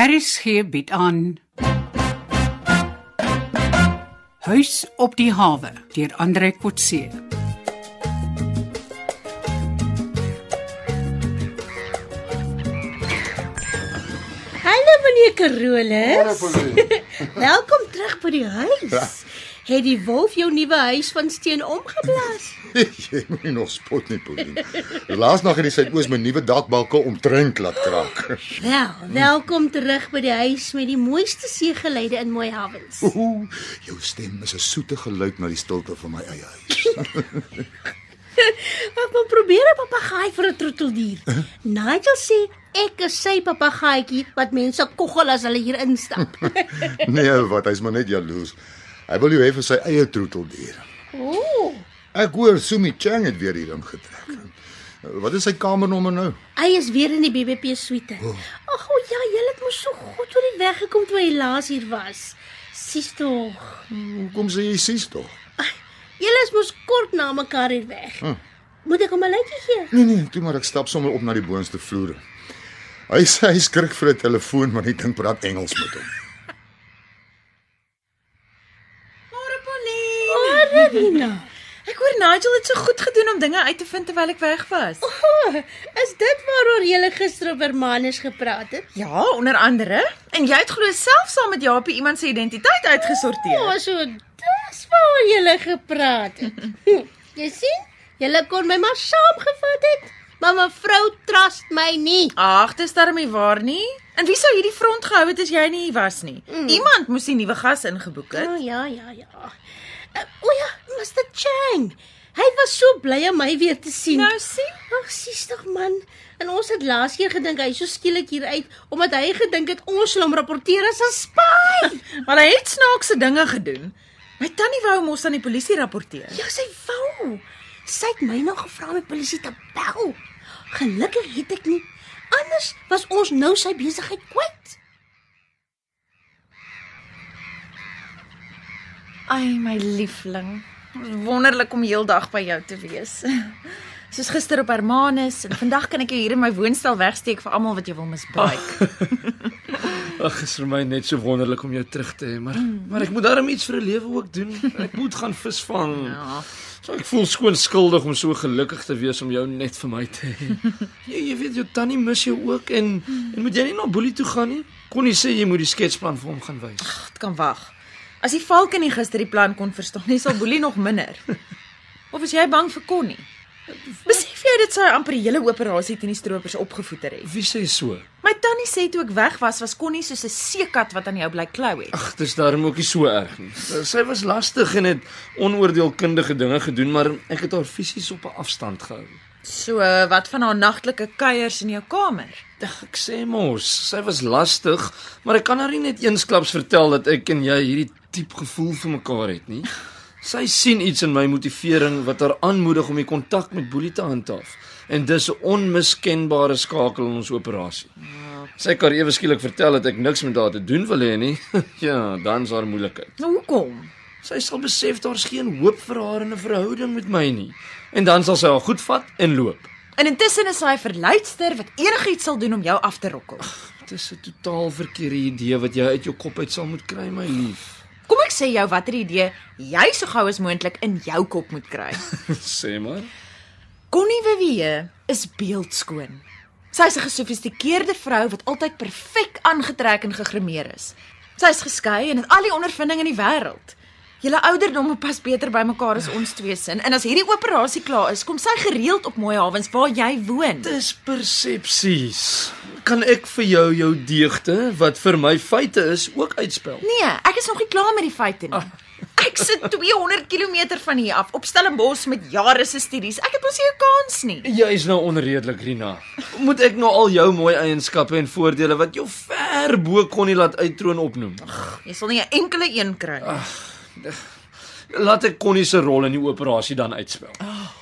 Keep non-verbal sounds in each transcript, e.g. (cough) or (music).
RSG bied aan Huis op die hawe deur Andre Kotse. Hallo meneer Carolus. Polly. (laughs) Welkom terug by die huis. Het die wolf jou nuwe huis van steen omgeblaas? (laughs) Jy moet nie nog spot nie, Pauline. Laas nog het die suidoos my nuwe dakbalke omtrent laat kraak. Wel, welkom terug by die huis met die mooiste seegeleide in mooi havens. Ooh, jou stem is 'n soete geluid na die stilte van my eie huis. (laughs) Ek wil probeer 'n papegaai vir 'n troeteldier. Nigel sê ek is sy papegaaitjie wat mense koggel as hulle hier instap. (laughs) Nee, wat, hy's maar net jaloers. Hy wil jou hê vir sy eie troeteldier. Ooh. Ek hoor Sumi Chang het weer hier ingetrek. Wat is sy kamernommer nou? Hy is weer in die BBP suite. Ag, o ja, jy het mos so goed oor die weg gekom toe hy laas hier was. Sis tog. Hoekom sê jy sies tog? Julle is mos kort na mekaar hier weg. Hm. Moet ek hom 'n lykie gee? Nee nee, toe maar ek stap sommer op na die boonste vloere. Hy sê hy skrik vir 'n telefoon want hy dink praat Engels met hom. Nina. Ek hoor Nigel het so goed gedoen om dinge uit te vind terwyl ek weg was. Oh, is dit waaroor jy gister op Hermanus gepraat het? Ja, onder andere. En jy het glo self saam met Japie iemand se identiteit uitgesorteer. oh, so dis waaroor jy gepraat het. (laughs) Jy sien? Jy kon my maar saamgevat het. Maar mevrou trust my nie. Ag, dis darmie waar nie. En wie sou hierdie front gehou het as jy nie hier was nie? Mm. Iemand moes die nuwe gas ingeboek het. Oh, ja, ja, ja. Uh, o ja, Mr Chang. Hy was so bly om my weer te sien. Nou sien. Ag, sies tog man. En ons het laas keer gedink hy is so skielik hier uit omdat hy gedink het ons sal hom rapporteer as 'n spy. (laughs) Maar hy het snaakse dinge gedoen. My tannie wou hom ons aan die polisie rapporteer. ja, sy wou. Sy het my nou gevra om die polisie te bel. Gelukkig het ek nie. Anders was ons nou sy besigheid kwyt. Ai, my liefling. Wonderlik om heeldag by jou te wees. (laughs) Soos gister op Hermanus en vandag kan ek jou hier in my woonstel wegsteek vir almal wat jou wil misbruik. (laughs) Ag, is vir my net so wonderlik om jou terug te hê, maar maar ek moet darm iets vir 'n lewe ook doen. Ek moet gaan visvang. Ja. So ek voel skoon skuldig om so gelukkig te wees om jou net vir my te hê. (laughs) Jy, jy weet jou tannie mis jou ook en en moet jy nie na Boelie toe gaan nie? Kon nie sê jy moet die sketsplan vir hom gaan wys. Dit kan wag. As die valke nie gister die plan kon verstaan nie, sal Boelie nog minder. Of is jy bang vir Connie? Besef jy dit sy amper die hele operasie teen die stroopers opgevoeder het? Wie sê so? My tannie sê toe ek weg was, was Connie soos 'n seekat wat aan jou bly klou het. Ag, dis darm ook nie so erg nie. Sy was lastig en het onoordeelkundige dinge gedoen, maar ek het haar fisies op 'n afstand gehou. So, wat van haar nagtelike kuiers in jou kamer? Ag, ek sê mos, sy was lastig, maar ek kan haar nie net eensklaps vertel dat ek en jy hierdie diep gevoel vir mekaar het nie. Sy sien iets in my motivering wat haar aanmoedig om die kontak met Boelie te handhaaf. En dis 'n onmiskenbare skakel in ons operasie. Sy kan ewe skielik vertel dat ek niks met haar te doen wil hê nie. (laughs) ja, dan's haar moeilikheid. Nou hoekom? Sy sal besef daar's geen hoop vir haar in 'n verhouding met my nie. En dan sal sy haar goed vat en loop. En intussen is sy verleidster wat enigiets sal doen om jou af te rokkel. Dit is 'n totaal verkeerde idee wat jy uit jou kop uit sal moet kry, my lief. Kom ek sê jou watter idee jy so gou as moontlik in jou kop moet kry. (laughs) sê maar. Connie Vivie is beeldskoon. Sy is 'n gesofistikeerde vrou wat altyd perfek aangetrek en gegrimeer is. Sy is geskei en het al die ondervinding in die wêreld. Julle ouderdomme pas beter by mekaar as ons twee sin en as hierdie operasie klaar is, kom sy gereeld op mooi hawens waar jy woon. Dis persepsies. Kan ek vir jou jou deugte wat vir my feite is ook uitspel? Nee, ek is nog nie klaar met die feite nie. Ek sit 200 km van hier af op Stellenbosch met jare se studies. Ek het mos nie 'n kans nie. Jy is nou onredelik, Rina. Moet ek nou al jou mooi eienskappe en voordele wat jou ver bo kon nie laat uittroon opnoem? Jy sal nie 'n enkele een kry nie. (sighs) Laat ek Connie se rol in die operasie dan uitspel.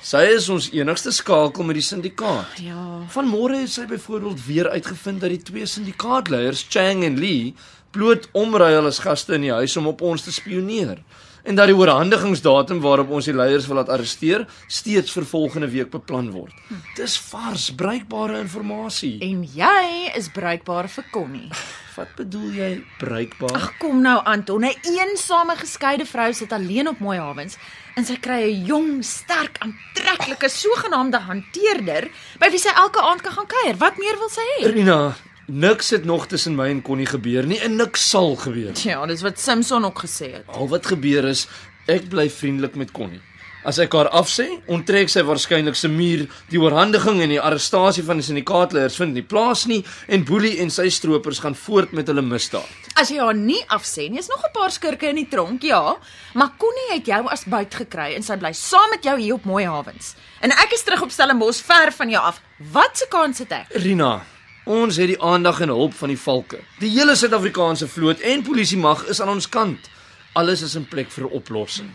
Sy is ons enigste skakel met die syndikaat. Ja. Van môre het sy byvoorbeeld weer uitgevind dat die twee syndikaatleiers, Chang en Lee, bloot omruil as gaste in die huis om op ons te spioneer. En dat die oorhandigingsdatum waarop ons die leiers wil laat arresteer steeds vir volgende week beplan word. Dis vars, bruikbare inligting. En jy is bruikbaar vir Connie. (laughs) Wat bedoel jy bruikbaar? Ag kom nou Anton, 'n eensame geskeide vrou sit alleen op Mooi Havens en sy kry 'n jong, sterk, aantreklike sogenaamde hanteerder by wie sy elke aand kan gaan kuier. Wat meer wil sy hê? Rina, niks het nog tussen my en Connie gebeur nie en niks sal gebeur. Ja, dis wat Simpson ook gesê het. Al wat gebeur is ek bly vriendelik met Connie. As ek haar afsê, onttrek sy waarskynlik se muur die oorhandiging en die arrestasie van die syndikaatleiers vind nie plaas nie en Boelie en sy stroopers gaan voort met hulle misdaad. As jy haar nie afsê nie, is nog 'n paar skurke in die tronk, ja, maar Connie het jou as byt gekry en sy bly saam met jou hier op Mooi Havens. En ek is terug op Stellenbosch ver van jou af. Wat se kans het ek? Rina, ons het die aandag en hulp van die valke. Die hele Suid-Afrikaanse vloot en polisie mag is aan ons kant. Alles is in plek vir 'n oplossing.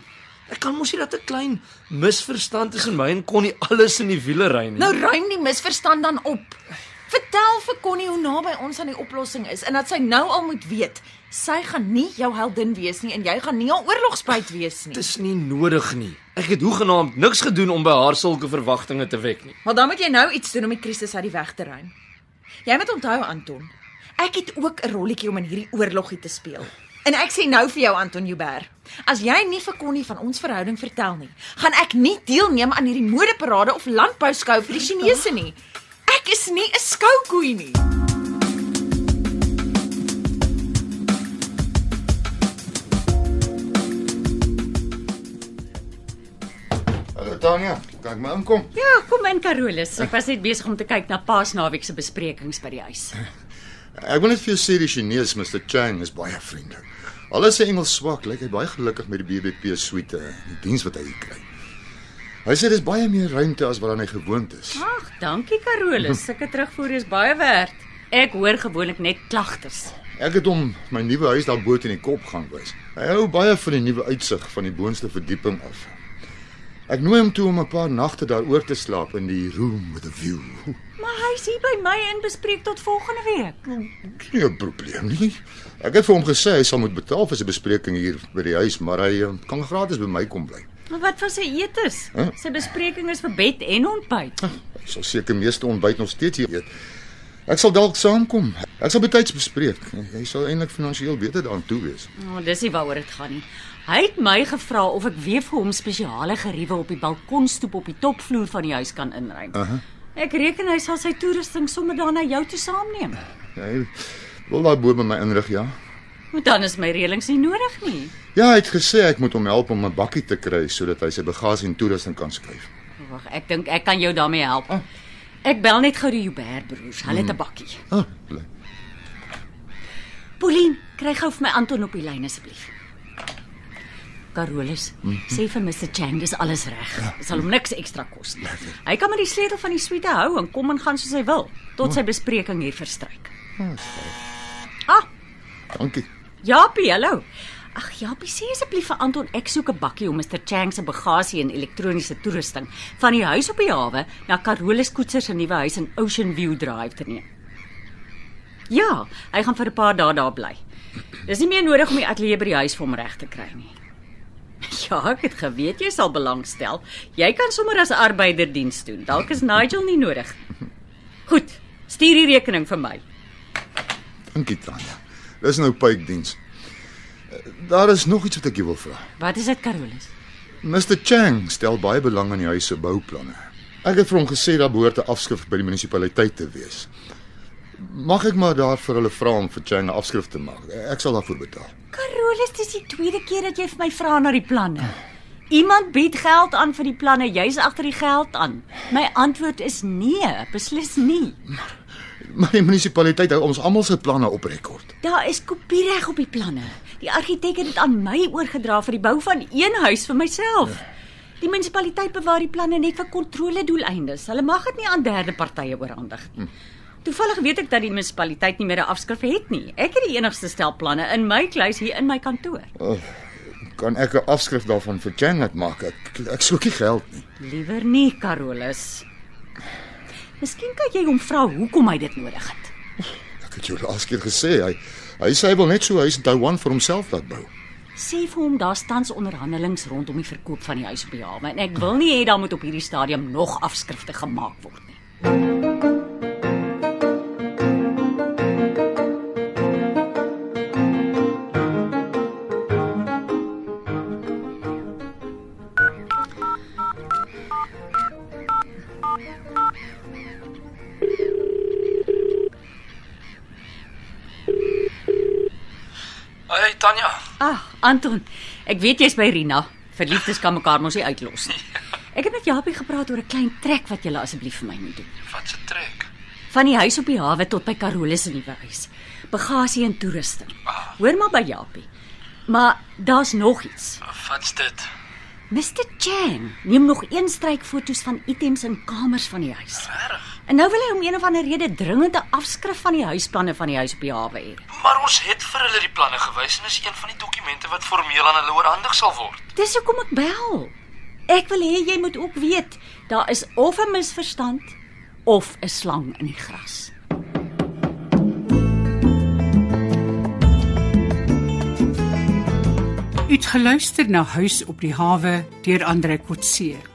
Ek kan mos nie dat 'n klein misverstand tussen my en Connie alles in die wiele ry nie. Nou ruim die misverstand dan op. Vertel vir Connie hoe naby ons aan die oplossing is en dat sy nou al moet weet, sy gaan nie jou heldin wees nie en jy gaan nie 'n oorlogsbyt wees nie. Dis nie nodig nie. Ek het hoegenaamd niks gedoen om by haar sulke verwagtinge te wek nie. Maar dan moet jy nou iets doen om die krisis uit die weg te ruim. Jy moet onthou Anton, ek het ook 'n rolletjie om in hierdie oorlogie te speel. En ek sê nou vir jou Anton Joubert, as jy nie vir Connie van ons verhouding vertel nie, gaan ek nie deelneem aan hierdie modeparade of landbouskou vir die Chinese nie. Ek is nie 'n skoukoei nie. Hallo Tanya, kan ek maar inkom? Ja, kom in Carolus. Ek was net besig om te kyk na Paasnaweek se besprekings by die huis. (laughs) Ek wil net vir jou sê die Chinese Mr Chang is baie vriendelik. Al is sy Engels swak, lyk hy baie gelukkig met die BBP suite en die diens wat hy hier kry. Hy sê dis baie meer ruimte as wat hy gewoond is. Ag, dankie Carolus. (laughs) Sulke terugvoer is baie werd. Ek hoor gewoonlik net klagtes. Ek het hom my nuwe huis daar bo in die kop gaan wys. Hy hou baie van die nuwe uitsig van die boonste verdieping af. Ek nooi hom toe om 'n paar nagte daaroor te slaap in die room with a view. Maar hy's hier by my in bespreek tot volgende week. Nie 'n probleem nie. Ek het vir hom gesê hy sal moet betaal vir sy bespreking hier by die huis, maar hy eh, kan gratis by my kom bly. Maar wat van sy etes? Huh? Sy bespreking is vir bed en ontbyt. Hy sal seker meeste ontbyt nog steeds hier eet. Ek sal dalk saamkom. Ek sal betyds bespreek. Hy sal eintlik finansiëel beter daaraan toe wees. O, oh, dis nie waaroor dit gaan nie. Hy het my gevra of ek weer vir hom spesiale geriewe op die balkonstoep op die topvloer van die huis kan inruim. Uh -huh. Ek reken hy sal sy toerusting sommer daar na jou toe saamneem. Hy wil daai bo by my inrig, ja. Maar dan is my reëlings nie nodig nie. Ja, hy het gesê ek moet hom help om 'n bakkie te kry sodat hy sy bagasie en toerusting kan skuif. Wag, ek dink ek kan jou daarmee help. Ek bel net gou die Joubert broers. Hulle het 'n bakkie. Ah, bly. Pauline, kry gou vir my Anton op die lyn asseblief. Carolus, mm -hmm. sê vir Mr Chang dis alles reg. Dit sal hom niks ekstra kos nie. Hy kan met die sleutel van die suite hou en kom en gaan soos hy wil tot sy bespreking hier verstryk. Ah, Dankie. Japie, hallo. Ag Japie, sê asseblief vir Anton ek soek 'n bakkie om Mr Chang se bagasie en elektroniese toerusting van die huis op die hawe na Carolus Koetser se nuwe huis in Ocean View Drive te neem. Ja, hy gaan vir 'n paar dae daar bly. Dis nie meer nodig om die ateljee by die huis vir hom reg te kry nie. (laughs) Ja, ek het geweet jy sal belangstel. Jy kan sommer as arbeider diens doen. Dalk is Nigel nie nodig. Goed, stuur die rekening vir my. Dankie Tanya. Dis nou pypdiens. Daar is nog iets wat ek jou wil vra. Wat is dit, Carolus? Mr Chang stel baie belang in die huis se bouplanne. Ek het vir hom gesê daar behoort 'n afskrif by die munisipaliteit te wees. Mag ek maar daar vir hulle vra om vir Chang 'n afskrif te maak? Ek sal daarvoor betaal. Carolus, dis die tweede keer dat jy vir my vra na die planne. Iemand bied geld aan vir die planne, jy's agter die geld aan. My antwoord is nee, beslis nie. Maar die munisipaliteit hou ons almal se planne op rekord. Daar is kopiereg op die planne. Die argitek het dit aan my oorgedra vir die bou van een huis vir myself. Die munisipaliteit bewaar die planne net vir kontroledoeleindes. Hulle mag dit nie aan derde partye oorhandig nie. Toevallig weet ek dat die munisipaliteit nie meer 'n afskrif het nie. Ek het die enigste stel planne in my kluis hier in my kantoor. Kan ek 'n afskrif daarvan vir Chang laat maak? Ek ek soek nie geld nie. Liewer nie, Carolus. Miskien kan jy hom vra hoekom hy dit nodig het. Ek het jou laas keer gesê hy hy sê hy wil net so huis in Taiwan vir homself laat bou. Sê vir hom daar tans onderhandelings rondom die verkoop van die huis op die hawe en ek wil nie hê daar moet op hierdie stadium nog afskrifte gemaak word nie. Hey Tanya. Ag, Anton, ek weet jy's by Rina. Verliefdes kan mekaar mos nie uitlos nie. (laughs) Ek het met Japie gepraat oor 'n klein trek wat jy asseblief vir my moet doen. Wat se trek? Van die huis op die hawe tot by Carolus se nuwe huis. Bagasie en toerusting. Hoor maar by Japie. Maar daar's nog iets. Wat's dit? Mr Chang neem nog een strykfoto's van items in kamers van die huis. Regtig? En nou wil hy om een of ander rede dringend 'n afskrif van die huisplanne van die huis op die hawe hê. Maar ons het vir hulle die planne gewys en is een van die dokumente wat formeel aan hulle oorhandig sal word. Dis hoekom ek bel. Ek wil hê jy moet ook weet, daar is of 'n misverstand of 'n slang in die gras. U het geluister na Huis op die hawe deur Andre Kotse.